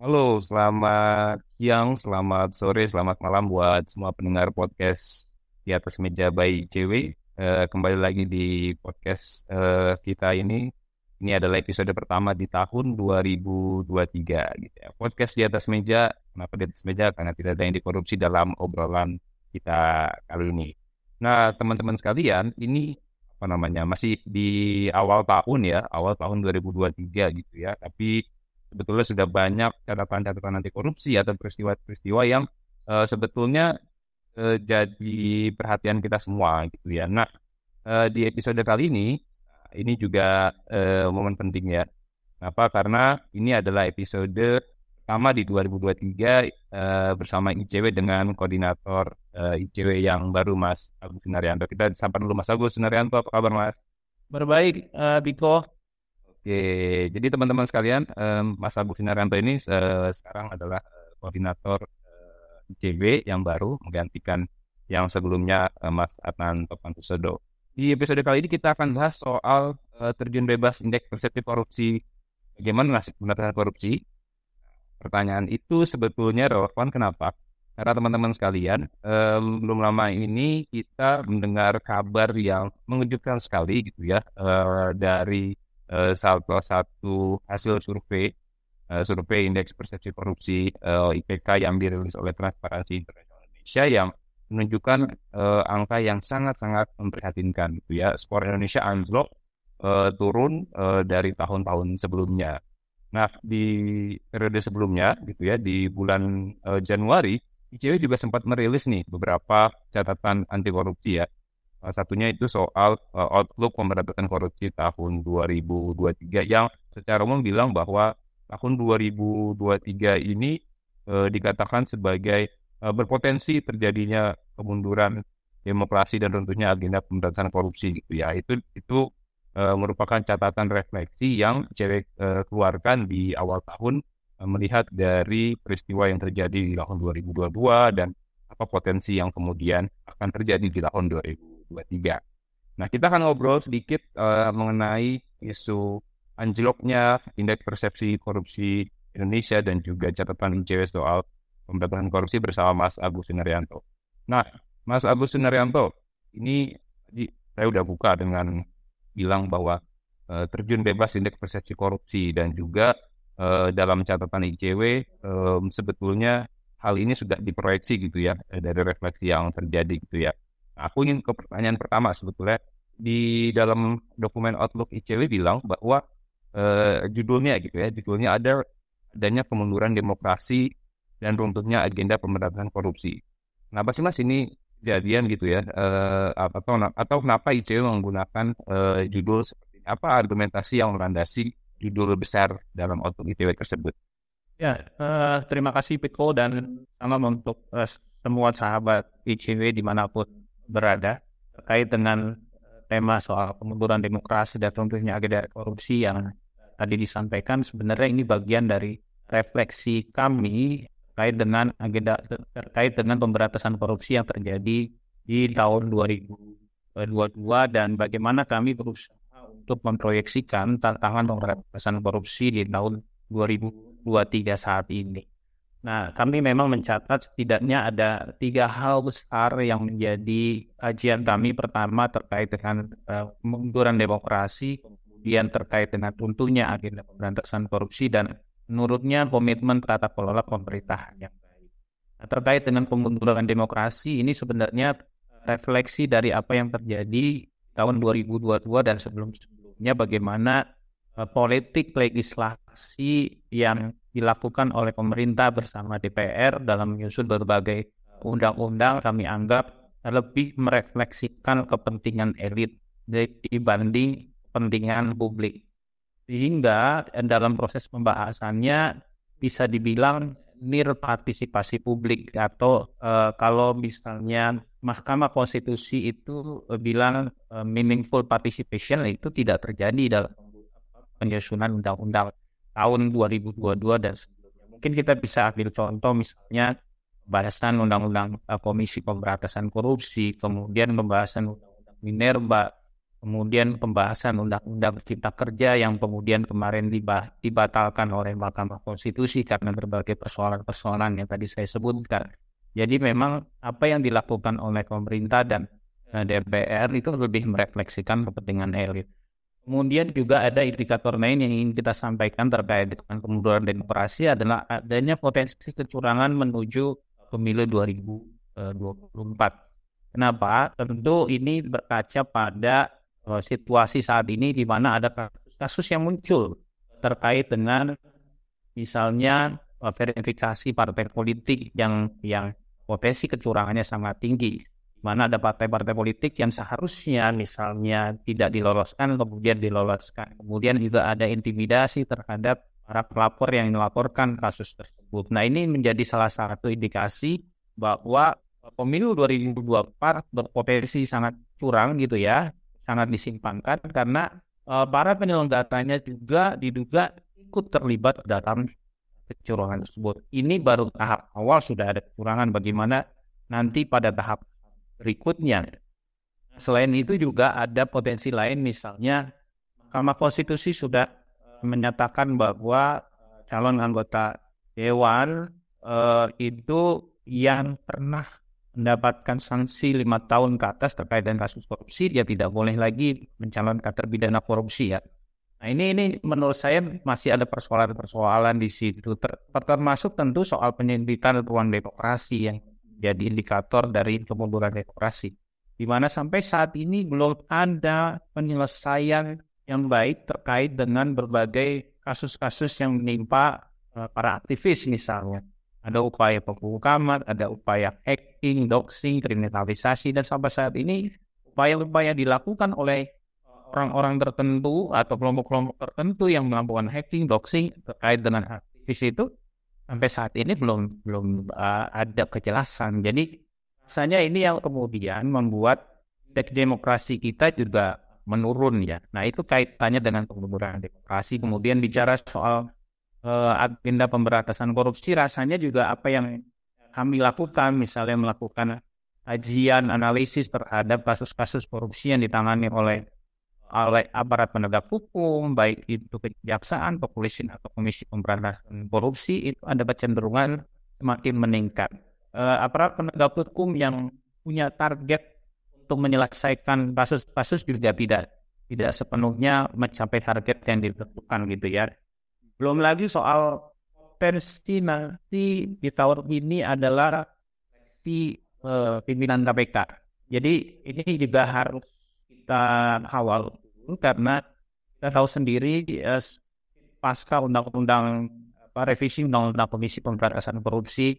Halo, selamat siang, selamat sore, selamat malam buat semua pendengar podcast di atas meja by ICW. Eh, kembali lagi di podcast eh, kita ini. Ini adalah episode pertama di tahun 2023 gitu ya. Podcast di atas meja, kenapa di atas meja? Karena tidak ada yang dikorupsi dalam obrolan kita kali ini. Nah, teman-teman sekalian, ini apa namanya? Masih di awal tahun ya, awal tahun 2023 gitu ya. Tapi sebetulnya sudah banyak catatan-catatan anti korupsi atau peristiwa-peristiwa yang uh, sebetulnya uh, jadi perhatian kita semua gitu ya. Nah, uh, di episode kali ini ini juga uh, momen penting ya. Kenapa? Karena ini adalah episode pertama di 2023 uh, bersama ICW dengan koordinator uh, ICW yang baru Mas Agus Sunaryanto. Kita sapa dulu Mas Agus Sunaryanto, apa kabar Mas? Berbaik, uh, Biko. Oke, jadi teman-teman sekalian, um, Mas Agus Sinaranto ini uh, sekarang adalah uh, koordinator uh, ICB yang baru menggantikan yang sebelumnya uh, Mas Adnan Topantusodo. Di episode kali ini kita akan bahas soal uh, terjun bebas indeks persepsi korupsi. Bagaimana nasib pemberantasan korupsi? Pertanyaan itu sebetulnya relevan kenapa? Karena teman-teman sekalian, um, belum lama ini kita mendengar kabar yang mengejutkan sekali gitu ya uh, dari uh, salah satu hasil survei uh, survei indeks persepsi korupsi uh, IPK yang dirilis oleh Transparansi Internasional Indonesia yang menunjukkan angka yang sangat-sangat memprihatinkan gitu ya skor Indonesia anjlok turun dari tahun-tahun sebelumnya. Nah di periode sebelumnya gitu ya di bulan Januari ICW juga sempat merilis nih beberapa catatan anti korupsi ya Salah satunya itu soal uh, outlook pemberantasan korupsi tahun 2023 yang secara umum bilang bahwa tahun 2023 ini uh, dikatakan sebagai uh, berpotensi terjadinya kemunduran demokrasi dan tentunya agenda pemberantasan korupsi gitu ya. Itu itu uh, merupakan catatan refleksi yang cewek uh, keluarkan di awal tahun uh, melihat dari peristiwa yang terjadi di tahun 2022 dan apa potensi yang kemudian akan terjadi di tahun 2023 2023. Nah, kita akan ngobrol sedikit uh, mengenai isu anjloknya indeks persepsi korupsi Indonesia dan juga catatan ICW soal pemberantasan korupsi bersama Mas Agus Sunaryanto. Nah, Mas Agus Sunaryanto, ini tadi saya udah buka dengan bilang bahwa uh, terjun bebas indeks persepsi korupsi dan juga uh, dalam catatan ICW um, sebetulnya hal ini sudah diproyeksi gitu ya dari refleksi yang terjadi gitu ya. Aku ingin ke pertanyaan pertama sebetulnya di dalam dokumen Outlook ICW bilang bahwa uh, judulnya gitu ya, judulnya ada adanya kemunduran demokrasi dan runtuhnya agenda pemberantasan korupsi. Kenapa sih mas ini kejadian gitu ya? Uh, atau atau kenapa ICW menggunakan uh, judul apa argumentasi yang melandasi judul besar dalam Outlook ICW tersebut? Ya, uh, terima kasih Piko dan salam untuk uh, semua sahabat ICW di mana pun berada terkait dengan eh, tema soal kemunduran demokrasi dan tentunya agenda korupsi yang tadi disampaikan sebenarnya ini bagian dari refleksi kami terkait dengan agenda terkait dengan pemberantasan korupsi yang terjadi di tahun 2022 dan bagaimana kami berusaha untuk memproyeksikan tantangan pemberantasan korupsi di tahun 2023 saat ini. Nah, kami memang mencatat setidaknya ada tiga hal besar yang menjadi kajian kami. Pertama terkait dengan uh, demokrasi, kemudian terkait dengan tentunya agenda pemberantasan korupsi dan menurutnya komitmen tata kelola pemerintahan yang baik. Nah, terkait dengan kemunduran demokrasi ini sebenarnya refleksi dari apa yang terjadi tahun 2022 dan sebelum-sebelumnya bagaimana politik legislasi yang dilakukan oleh pemerintah bersama DPR dalam menyusun berbagai undang-undang kami anggap lebih merefleksikan kepentingan elit dibanding kepentingan publik. Sehingga dalam proses pembahasannya bisa dibilang nir partisipasi publik atau uh, kalau misalnya Mahkamah Konstitusi itu bilang uh, meaningful participation itu tidak terjadi dalam penyusunan undang-undang tahun 2022 dan sebelumnya. Mungkin kita bisa ambil contoh misalnya pembahasan undang-undang uh, Komisi Pemberantasan Korupsi, kemudian pembahasan undang-undang Minerba, kemudian pembahasan undang-undang cipta kerja yang kemudian kemarin dibatalkan oleh Mahkamah Konstitusi karena berbagai persoalan-persoalan yang tadi saya sebutkan. Jadi memang apa yang dilakukan oleh pemerintah dan eh, DPR itu lebih merefleksikan kepentingan elit. Kemudian juga ada indikator lain yang ingin kita sampaikan terkait dengan kemunduran demokrasi adalah adanya potensi kecurangan menuju pemilu 2024. Kenapa? Tentu ini berkaca pada uh, situasi saat ini di mana ada kasus-kasus yang muncul terkait dengan misalnya uh, verifikasi partai politik yang yang potensi kecurangannya sangat tinggi. Mana ada partai-partai politik yang seharusnya misalnya tidak diloloskan kemudian diloloskan. Kemudian juga ada intimidasi terhadap para pelapor yang melaporkan kasus tersebut. Nah, ini menjadi salah satu indikasi bahwa pemilu 2024 berpotensi sangat curang gitu ya, sangat disimpangkan karena uh, para penyelenggaranya juga diduga ikut terlibat dalam kecurangan tersebut. Ini baru tahap awal sudah ada kecurangan bagaimana nanti pada tahap berikutnya. Selain itu juga ada potensi lain misalnya Mahkamah Konstitusi sudah menyatakan bahwa calon anggota dewan uh, itu yang pernah mendapatkan sanksi lima tahun ke atas terkait dengan kasus korupsi, dia tidak boleh lagi mencalonkan terpidana korupsi ya. Nah ini ini menurut saya masih ada persoalan-persoalan di situ, Ter, termasuk tentu soal penyempitan ruang demokrasi yang jadi indikator dari kemunduran demokrasi. Di mana sampai saat ini belum ada penyelesaian yang baik terkait dengan berbagai kasus-kasus yang menimpa uh, para aktivis misalnya ada upaya pembukaman, ada upaya hacking, doxing, kriminalisasi, dan sampai saat ini upaya-upaya dilakukan oleh orang-orang tertentu atau kelompok-kelompok tertentu yang melakukan hacking, doxing terkait dengan aktivis itu sampai saat ini belum belum uh, ada kejelasan. Jadi rasanya ini yang kemudian membuat demokrasi kita juga menurun ya. Nah itu kaitannya dengan kemunduran demokrasi. Kemudian bicara soal uh, agenda pemberantasan korupsi rasanya juga apa yang kami lakukan misalnya melakukan kajian analisis terhadap kasus-kasus korupsi yang ditangani oleh oleh aparat penegak hukum baik itu kejaksaan, kepolisian atau komisi pemberantasan korupsi itu ada kecenderungan semakin meningkat. Uh, aparat penegak hukum yang punya target untuk menyelesaikan kasus-kasus juga tidak tidak sepenuhnya mencapai target yang ditentukan gitu ya. Belum lagi soal potensi nanti di tahun ini adalah seleksi uh, pimpinan KPK. Jadi ini juga harus kita dulu karena kita tahu sendiri uh, pasca undang-undang apa revisi undang-undang Komisi Pemberantasan Korupsi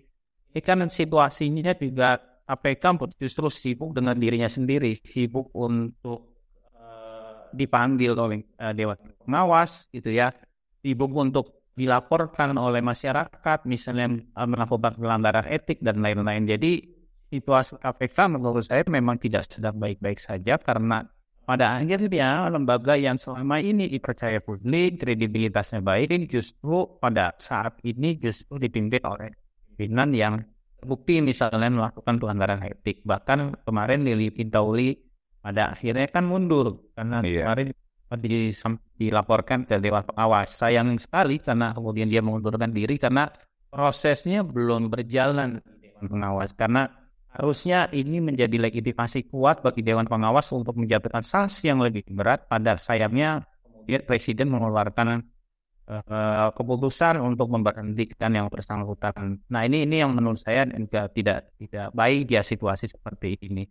ini kan situasinya juga KPK justru sibuk dengan dirinya sendiri, sibuk untuk uh, dipanggil oleh uh, Dewan Pengawas gitu ya sibuk untuk dilaporkan oleh masyarakat, misalnya eh, melakukan pelanggaran etik dan lain-lain. Jadi situasi KPK menurut saya memang tidak sedang baik-baik saja karena pada akhirnya lembaga yang selama ini dipercaya publik, kredibilitasnya baik, justru pada saat ini justru dipimpin oleh pimpinan yang terbukti misalnya melakukan pelanggaran etik. Bahkan kemarin Lili Pintauli pada akhirnya kan mundur karena iya. kemarin dilaporkan ke Dewan Pengawas. Sayang sekali karena kemudian dia mengundurkan diri karena prosesnya belum berjalan Dewan Pengawas. Karena harusnya ini menjadi legitimasi kuat bagi Dewan Pengawas untuk menjatuhkan sanksi yang lebih berat. Pada sayangnya kemudian Presiden mengeluarkan uh, keputusan untuk memberhentikan yang bersangkutan. Nah ini ini yang menurut saya tidak tidak tidak baik ya situasi seperti ini.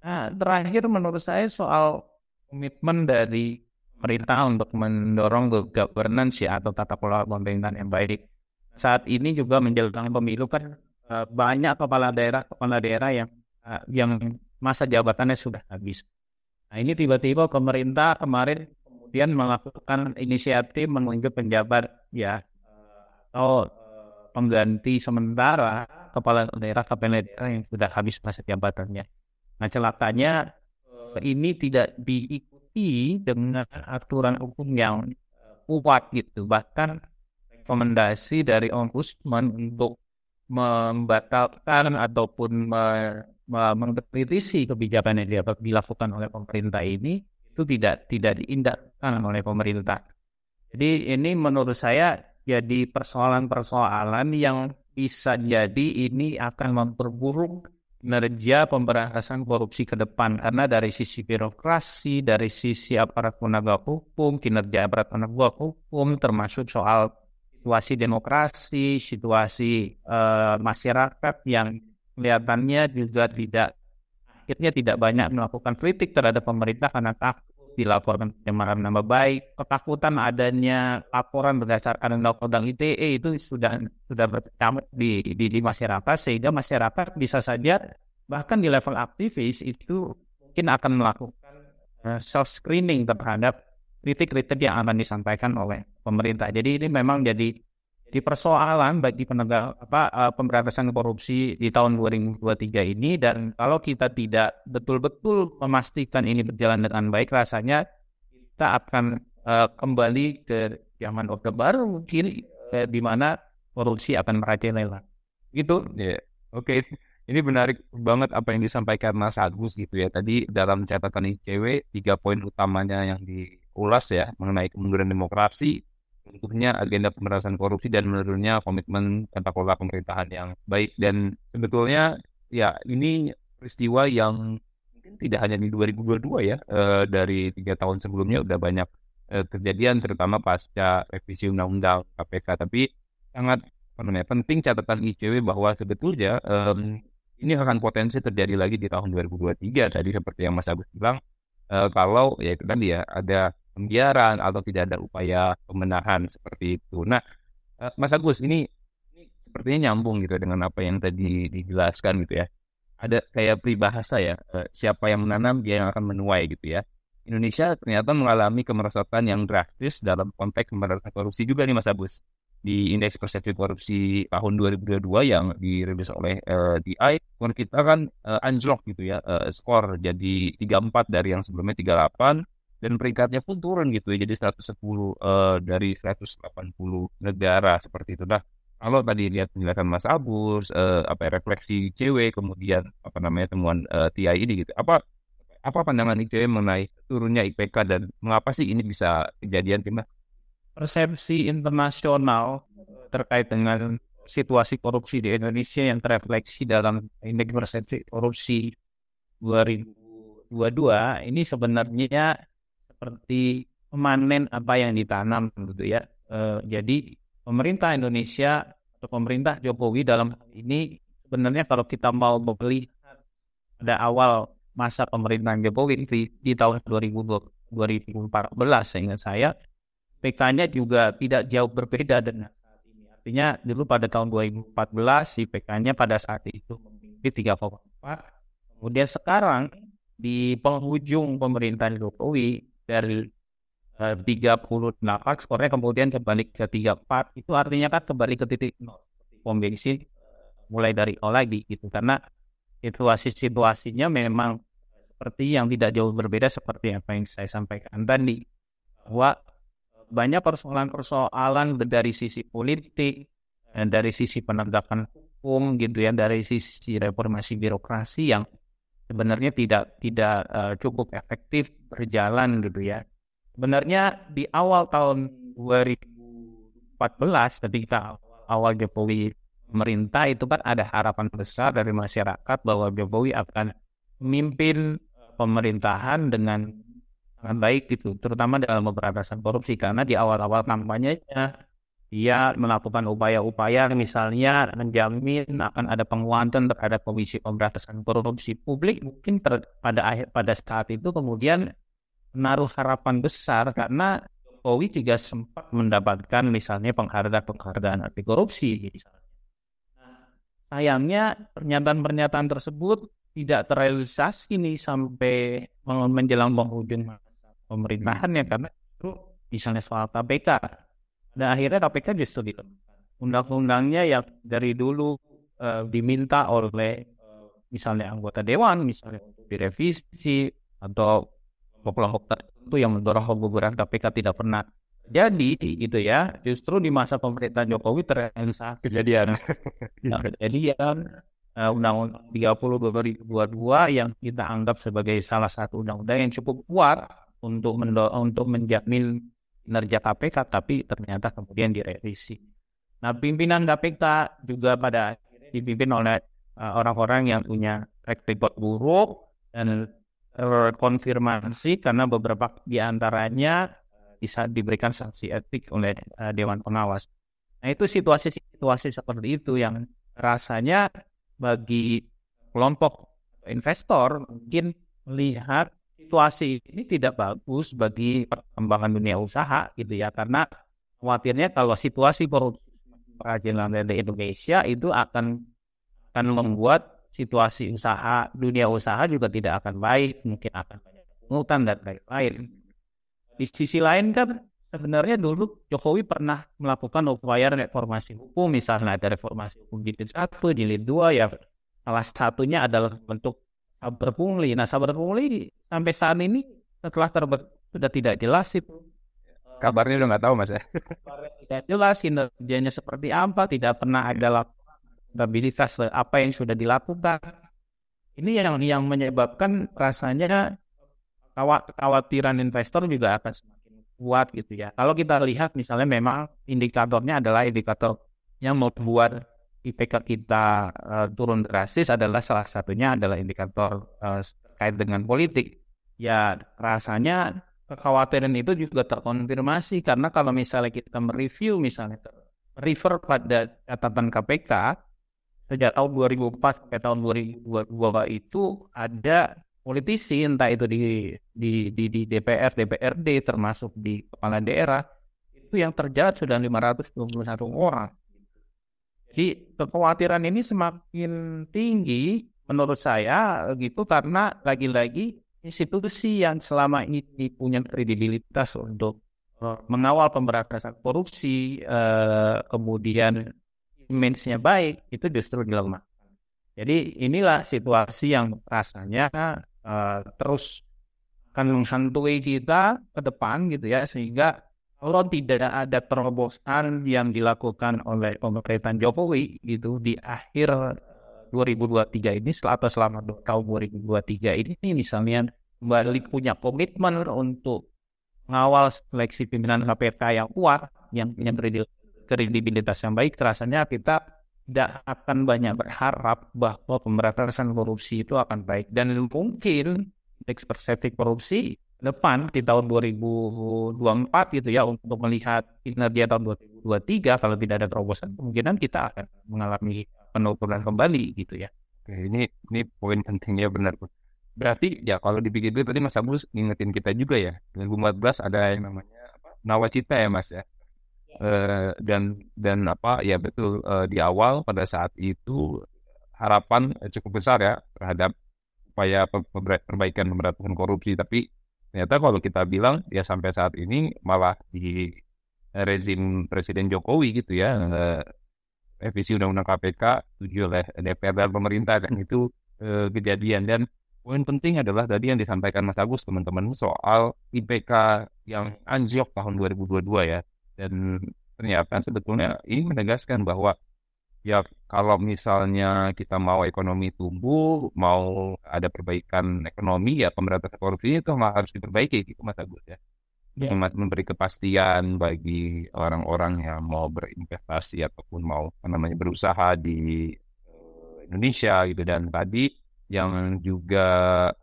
Nah, terakhir menurut saya soal komitmen dari pemerintah untuk mendorong good governance ya atau tata kelola pemerintahan yang baik. Saat ini juga menjelang pemilu kan uh, banyak kepala daerah kepala daerah yang uh, yang masa jabatannya sudah habis. Nah ini tiba-tiba pemerintah kemarin kemudian melakukan inisiatif menunjuk penjabat ya atau uh, pengganti sementara kepala daerah kepala daerah yang sudah habis masa jabatannya. Nah celakanya ini tidak di dengan aturan hukum yang kuat gitu. Bahkan rekomendasi dari ombudsman untuk membatalkan ataupun me, me, mengkritisi kebijakan yang dilakukan oleh pemerintah ini itu tidak tidak diindahkan oleh pemerintah. Jadi ini menurut saya jadi persoalan-persoalan yang bisa jadi ini akan memperburuk kinerja pemberantasan korupsi ke depan karena dari sisi birokrasi, dari sisi aparat penegak hukum, kinerja aparat penegak hukum termasuk soal situasi demokrasi, situasi uh, masyarakat yang kelihatannya juga tidak akhirnya tidak banyak melakukan kritik terhadap pemerintah karena takut dilaporkan pencemaran nama baik, ketakutan adanya laporan berdasarkan undang-undang ITE itu sudah sudah berkecamuk di, di di masyarakat sehingga masyarakat bisa saja bahkan di level aktivis itu mungkin akan melakukan eh, self screening terhadap kritik-kritik yang akan disampaikan oleh pemerintah. Jadi ini memang jadi di persoalan bagi penegak apa uh, pemberantasan korupsi di tahun 2023 ini dan kalau kita tidak betul-betul memastikan ini berjalan dengan baik rasanya kita akan uh, kembali ke zaman orde baru mungkin uh, di mana korupsi akan merajalela. Gitu. Ya. Yeah. Oke. Okay. Ini menarik banget apa yang disampaikan Mas Agus gitu ya. Tadi dalam catatan ICW tiga poin utamanya yang diulas ya mengenai kemunduran demokrasi, tentunya agenda pemberantasan korupsi dan menurunnya komitmen tata kelola pemerintahan yang baik. Dan sebetulnya ya ini peristiwa yang mungkin tidak hanya di 2022 ya e, dari tiga tahun sebelumnya udah banyak e, kejadian terutama pasca revisi undang-undang KPK tapi sangat namanya penting catatan ICW bahwa sebetulnya e, ini akan potensi terjadi lagi di tahun 2023 tadi seperti yang Mas Agus bilang e, kalau ya itu tadi ya ada pembiaran atau tidak ada upaya pembenahan seperti itu. Nah, eh, Mas Agus ini, ini sepertinya nyambung gitu dengan apa yang tadi dijelaskan gitu ya. Ada kayak peribahasa ya, eh, siapa yang menanam dia yang akan menuai gitu ya. Indonesia ternyata mengalami kemerosotan yang drastis dalam konteks pemberantasan korupsi juga nih Mas Agus. Di indeks persepsi korupsi tahun 2022 yang dirilis oleh uh, eh, kita kan anjlok gitu ya, skor jadi 34 dari yang sebelumnya 38 dan peringkatnya pun turun gitu ya jadi 110 uh, eh, dari 180 negara seperti itu nah kalau tadi lihat penjelasan Mas Abus uh, apa ya, refleksi cewek kemudian apa namanya temuan uh, TI ini gitu apa apa pandangan ICW mengenai turunnya IPK dan mengapa sih ini bisa kejadian Tim? Persepsi internasional terkait dengan situasi korupsi di Indonesia yang terrefleksi dalam indeks persepsi korupsi 2022 ini sebenarnya seperti memanen apa yang ditanam gitu ya. E, jadi pemerintah Indonesia atau pemerintah Jokowi dalam hal ini sebenarnya kalau kita mau melihat pada awal masa pemerintahan Jokowi di, di tahun 2014 seingat saya PK-nya juga tidak jauh berbeda dengan saat ini. Artinya dulu pada tahun 2014 si PK-nya pada saat itu memimpin 3,4. Kemudian sekarang di penghujung pemerintahan Jokowi dari uh, 38 skornya kemudian kembali ke 34 itu artinya kan kembali ke titik nol. Pom mulai dari nol lagi gitu. Karena situasi situasinya memang seperti yang tidak jauh berbeda seperti apa yang saya sampaikan tadi bahwa banyak persoalan-persoalan dari sisi politik dan dari sisi penegakan hukum gitu ya dari sisi reformasi birokrasi yang sebenarnya tidak tidak uh, cukup efektif berjalan gitu ya. Sebenarnya di awal tahun 2014 ketika awal Jokowi pemerintah itu kan ada harapan besar dari masyarakat bahwa Jokowi akan memimpin pemerintahan dengan sangat baik gitu, terutama dalam pemberantasan korupsi karena di awal-awal kampanyenya dia melakukan upaya-upaya misalnya menjamin akan ada penguatan terhadap Komisi Pemberantasan Korupsi publik mungkin ter, pada akhir pada saat itu kemudian menaruh harapan besar karena Jokowi juga sempat mendapatkan misalnya penghargaan-penghargaan anti korupsi. Nah, sayangnya pernyataan-pernyataan tersebut tidak terrealisasi nih sampai menjelang penghujung masa pemerintahannya karena itu misalnya soal KPK dan akhirnya KPK justru dilemahkan. Undang-undangnya yang dari dulu uh, diminta oleh misalnya anggota dewan, misalnya untuk direvisi atau kelompok tertentu yang mendorong pembubaran KPK tidak pernah jadi gitu ya. Justru di masa pemerintahan Jokowi terrealisasi kejadian. Nah, kejadian uh, Undang-Undang 30 2022 yang kita anggap sebagai salah satu undang-undang yang cukup kuat untuk mendo untuk menjamin kinerja KPK, tapi ternyata kemudian direvisi. Nah, pimpinan KPK juga pada dipimpin oleh uh, orang-orang yang punya track record buruk dan konfirmasi karena beberapa di antaranya bisa diberikan sanksi etik oleh uh, Dewan Pengawas. Nah, itu situasi-situasi seperti itu yang rasanya bagi kelompok investor mungkin melihat situasi ini tidak bagus bagi perkembangan dunia usaha gitu ya. Karena khawatirnya kalau situasi korupsi kerajinan Indonesia itu akan akan membuat situasi usaha dunia usaha juga tidak akan baik mungkin akan banyak pungutan dan lain-lain. Di sisi lain kan sebenarnya dulu Jokowi pernah melakukan upaya reformasi hukum, misalnya ada reformasi hukum jilid satu, jilid dua, ya salah satunya adalah bentuk saber pungli. Nah saber pungli sampai saat ini setelah terbit sudah tidak jelas itu. Kabarnya udah nggak tahu mas ya. tidak jelas kinerjanya seperti apa, tidak pernah ada stabilitas apa yang sudah dilakukan. Ini yang yang menyebabkan rasanya kekhawatiran investor juga akan semakin kuat gitu ya. Kalau kita lihat misalnya memang indikatornya adalah indikator yang membuat IPK kita uh, turun drastis adalah salah satunya adalah indikator uh, terkait dengan politik. Ya rasanya kekhawatiran itu juga terkonfirmasi karena kalau misalnya kita mereview misalnya refer pada catatan KPK sejak tahun 2004 sampai tahun 2022 itu ada politisi entah itu di di di, di DPR, DPRD termasuk di kepala daerah itu yang terjerat sudah 521 orang. Jadi kekhawatiran ini semakin tinggi menurut saya gitu karena lagi-lagi institusi yang selama ini punya kredibilitas untuk uh, mengawal pemberantasan korupsi, uh, kemudian image-nya baik, itu justru dilemah. Jadi inilah situasi yang rasanya uh, terus akan menghantui kita ke depan gitu ya sehingga kalau tidak ada terobosan yang dilakukan oleh pemerintahan Jokowi gitu di akhir 2023 ini atau selama tahun 2023 ini misalnya kembali punya komitmen untuk mengawal seleksi pimpinan KPK yang kuat yang punya kredibilitas yang baik rasanya kita tidak akan banyak berharap bahwa pemberantasan korupsi itu akan baik. Dan mungkin indeks persepsi korupsi depan di tahun 2024 gitu ya untuk melihat kinerja tahun 2023 kalau tidak ada terobosan kemungkinan kita akan mengalami penurunan kembali gitu ya. Oke, ini ini poin pentingnya benar. Berarti ya kalau dipikir tadi Mas Agus ngingetin kita juga ya 2014 ada yang namanya apa, nawacita ya Mas ya uh, dan dan apa ya betul uh, di awal pada saat itu harapan cukup besar ya terhadap upaya perbaikan pemberantasan korupsi tapi ternyata kalau kita bilang ya sampai saat ini malah di rezim Presiden Jokowi gitu ya uh, revisi Undang-Undang KPK tujuh oleh DPR dan pemerintah dan itu uh, kejadian. Dan poin penting adalah tadi yang disampaikan Mas Agus teman-teman soal IPK yang anjlok tahun 2022 ya. Dan ternyata sebetulnya ini menegaskan bahwa ya kalau misalnya kita mau ekonomi tumbuh, mau ada perbaikan ekonomi, ya pemberantasan korupsi itu harus diperbaiki, gitu Mas Agus ya. Yeah. Mas memberi kepastian bagi orang-orang yang mau berinvestasi ataupun mau apa namanya berusaha di uh, Indonesia gitu dan tadi yang juga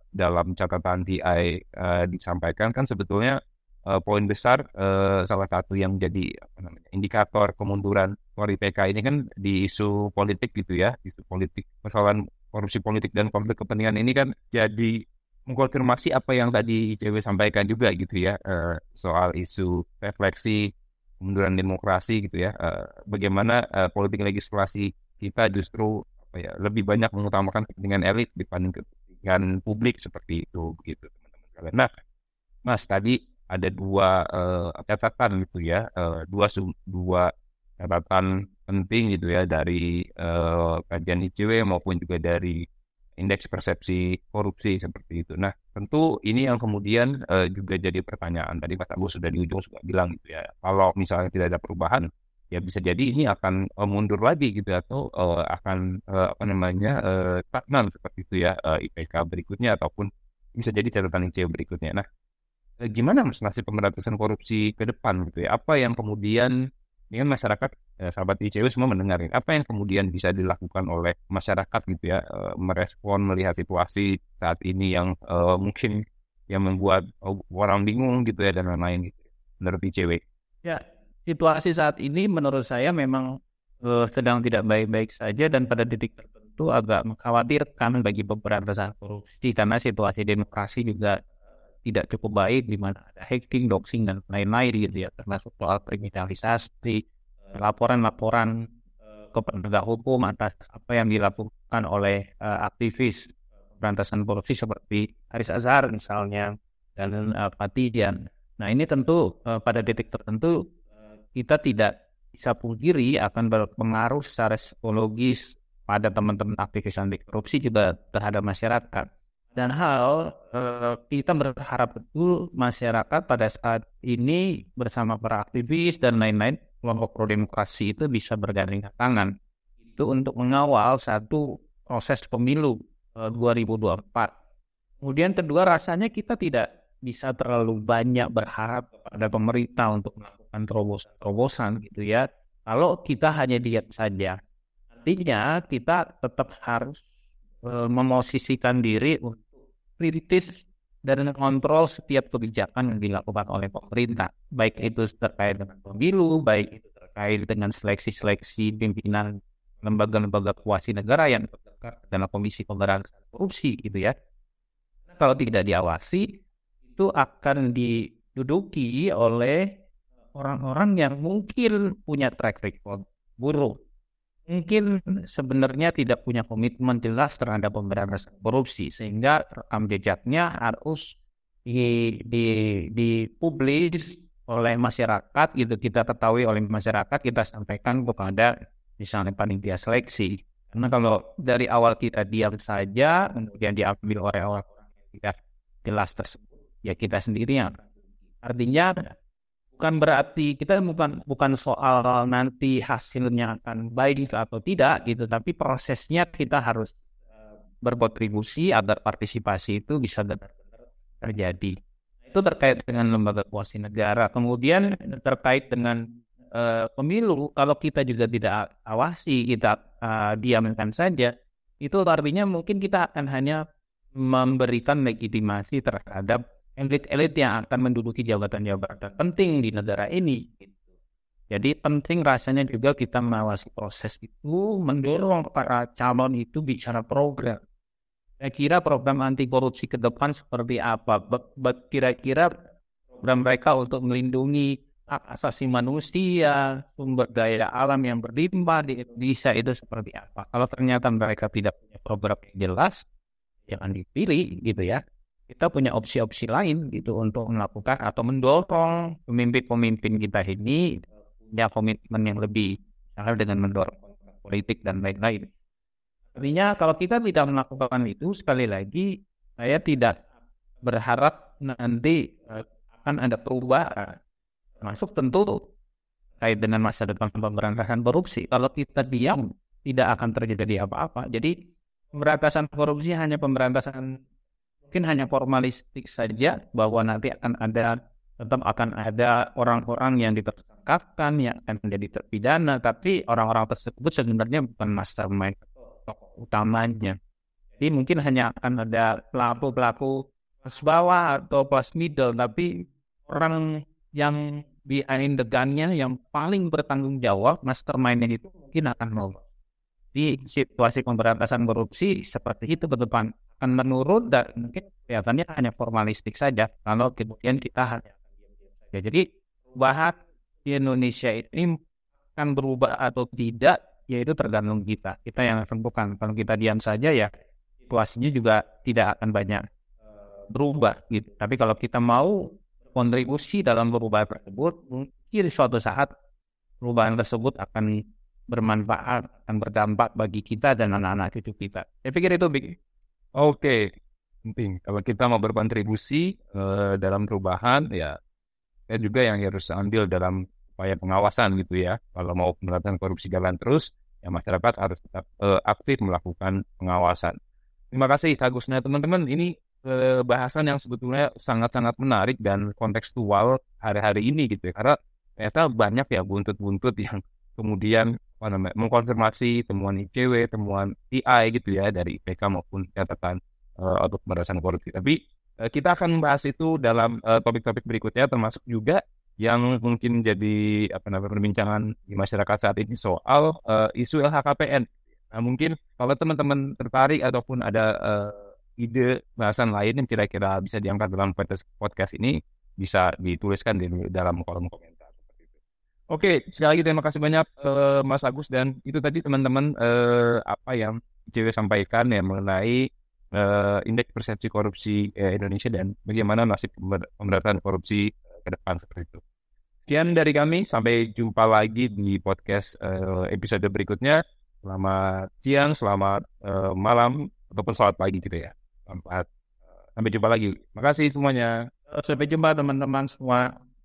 dalam catatan TI uh, disampaikan kan sebetulnya uh, poin besar uh, salah satu yang apa namanya indikator kemunduran Polri PK ini kan di isu politik gitu ya isu politik persoalan korupsi politik dan konflik kepentingan ini kan jadi mengkonfirmasi apa yang tadi ICW sampaikan juga gitu ya uh, soal isu refleksi kemunduran demokrasi gitu ya uh, bagaimana uh, politik legislasi kita justru apa ya lebih banyak mengutamakan kepentingan elit dibanding kepentingan publik seperti itu begitu teman-teman. Nah, Mas tadi ada dua uh, catatan gitu ya, uh, dua dua catatan penting gitu ya dari uh, kajian ICW maupun juga dari indeks persepsi korupsi seperti itu. Nah, tentu ini yang kemudian uh, juga jadi pertanyaan. Tadi Mas Agus sudah di ujung sudah bilang gitu ya, kalau misalnya tidak ada perubahan, ya bisa jadi ini akan uh, mundur lagi gitu atau uh, akan uh, apa namanya uh, stagnan seperti itu ya uh, IPK berikutnya ataupun bisa jadi catatan ICW berikutnya. Nah, gimana mas nasib pemberantasan korupsi ke depan gitu ya? Apa yang kemudian ini kan masyarakat eh, sahabat ICW semua mendengar ini. Apa yang kemudian bisa dilakukan oleh masyarakat gitu ya eh, merespon melihat situasi saat ini yang eh, mungkin yang membuat oh, orang bingung gitu ya dan lain-lain gitu menurut ICW. Ya, situasi saat ini menurut saya memang uh, sedang tidak baik-baik saja dan pada titik tertentu agak mengkhawatirkan bagi pemberantasan korupsi karena situasi demokrasi juga tidak cukup baik di mana ada hacking, doxing dan lain-lain gitu ya termasuk soal kriminalisasi, laporan-laporan ke penegak hukum atas apa yang dilakukan oleh uh, aktivis pemberantasan korupsi seperti Haris Azhar misalnya dan uh, Patian. Nah ini tentu uh, pada titik tertentu kita tidak bisa pungkiri akan berpengaruh secara psikologis pada teman-teman aktivis anti korupsi juga terhadap masyarakat. Dan hal uh, kita berharap betul masyarakat pada saat ini bersama para aktivis dan lain-lain kelompok pro demokrasi itu bisa bergandeng tangan itu untuk mengawal satu proses pemilu 2024. Eh, Kemudian kedua rasanya kita tidak bisa terlalu banyak berharap kepada pemerintah untuk melakukan terobosan-terobosan gitu ya. Kalau kita hanya diam saja. Artinya kita tetap harus e, memosisikan diri untuk kritis dan mengontrol setiap kebijakan yang dilakukan oleh pemerintah. Baik itu terkait dengan pemilu, baik itu terkait dengan seleksi-seleksi pimpinan lembaga-lembaga kuasi negara yang dalam komisi pemberantasan korupsi gitu ya. Kalau tidak diawasi itu akan diduduki oleh orang-orang yang mungkin punya track record buruk. Mungkin sebenarnya tidak punya komitmen jelas terhadap pemberantasan korupsi sehingga rekam jejaknya harus di, di, dipublis oleh masyarakat gitu kita ketahui oleh masyarakat kita sampaikan kepada misalnya panitia seleksi. Karena kalau dari awal kita diam saja, kemudian diambil oleh orang-orang yang tidak jelas tersebut, ya kita sendiri yang artinya bukan berarti kita bukan bukan soal nanti hasilnya akan baik atau tidak gitu, tapi prosesnya kita harus eh, berkontribusi agar partisipasi itu bisa terjadi. Itu terkait dengan lembaga kuasi negara. Kemudian terkait dengan uh, pemilu kalau kita juga tidak awasi kita uh, diamkan saja itu artinya mungkin kita akan hanya memberikan legitimasi terhadap elit-elit yang akan menduduki jabatan-jabatan penting di negara ini. Jadi penting rasanya juga kita mengawasi proses itu, mendorong para calon itu bicara program. Saya kira program anti korupsi ke depan seperti apa? Kira-kira program mereka untuk melindungi hak asasi manusia, sumber daya alam yang berlimpah di Indonesia itu seperti apa. Kalau ternyata mereka tidak punya program yang jelas, jangan dipilih gitu ya. Kita punya opsi-opsi lain gitu untuk melakukan atau mendorong pemimpin-pemimpin kita ini punya komitmen yang lebih, misalnya dengan mendorong politik dan lain-lain. Artinya kalau kita tidak melakukan itu, sekali lagi saya tidak berharap nanti eh, akan ada perubahan Masuk tentu kait dengan masa depan pemberantasan korupsi. Kalau kita diam, tidak akan terjadi apa-apa. Jadi pemberantasan korupsi hanya pemberantasan mungkin hanya formalistik saja bahwa nanti akan ada tetap akan ada orang-orang yang ditersangkakan yang akan menjadi terpidana tapi orang-orang tersebut sebenarnya bukan mastermind tokoh utamanya. Jadi mungkin hanya akan ada pelaku-pelaku kelas bawah atau plus middle tapi orang yang behind the gun-nya yang paling bertanggung jawab mastermind-nya itu mungkin akan mau. Di situasi pemberantasan korupsi seperti itu ke depan akan menurun dan mungkin kelihatannya hanya formalistik saja kalau kemudian kita ya, jadi perubahan di Indonesia ini akan berubah atau tidak yaitu tergantung kita. Kita yang tentukan kalau kita diam saja ya situasinya juga tidak akan banyak eh, berubah gitu. Tapi kalau kita mau kontribusi dalam perubahan tersebut, mungkin suatu saat perubahan tersebut akan bermanfaat, akan berdampak bagi kita dan anak-anak cucu kita. Saya pikir itu Oke, penting. Kalau kita mau berkontribusi uh, dalam perubahan, ya, ya juga yang harus ambil dalam upaya pengawasan gitu ya. Kalau mau pemberantasan korupsi jalan terus, ya masyarakat harus tetap uh, aktif melakukan pengawasan. Terima kasih Agus. Nah teman-teman, ini ke bahasan yang sebetulnya sangat-sangat menarik dan kontekstual hari-hari ini gitu ya. Karena ternyata banyak ya buntut-buntut yang kemudian namanya mengkonfirmasi temuan ICW, temuan TI gitu ya dari IPK maupun catatan uh, untuk pemberantasan korupsi. Tapi uh, kita akan membahas itu dalam uh, topik-topik berikutnya termasuk juga yang mungkin jadi apa namanya perbincangan di masyarakat saat ini soal uh, isu LHKPN. Nah, mungkin kalau teman-teman tertarik ataupun ada uh, ide bahasan lain yang kira-kira bisa diangkat dalam podcast ini bisa dituliskan di dalam kolom komentar Oke, sekali lagi terima kasih banyak uh, Mas Agus dan itu tadi teman-teman uh, apa yang ICW sampaikan ya mengenai uh, indeks persepsi korupsi uh, Indonesia dan bagaimana nasib pemberantasan korupsi ke depan seperti itu. Sekian dari kami, sampai jumpa lagi di podcast uh, episode berikutnya. Selamat siang, selamat uh, malam, ataupun selamat pagi gitu ya. Sampai jumpa lagi. Makasih semuanya. Sampai jumpa teman-teman semua.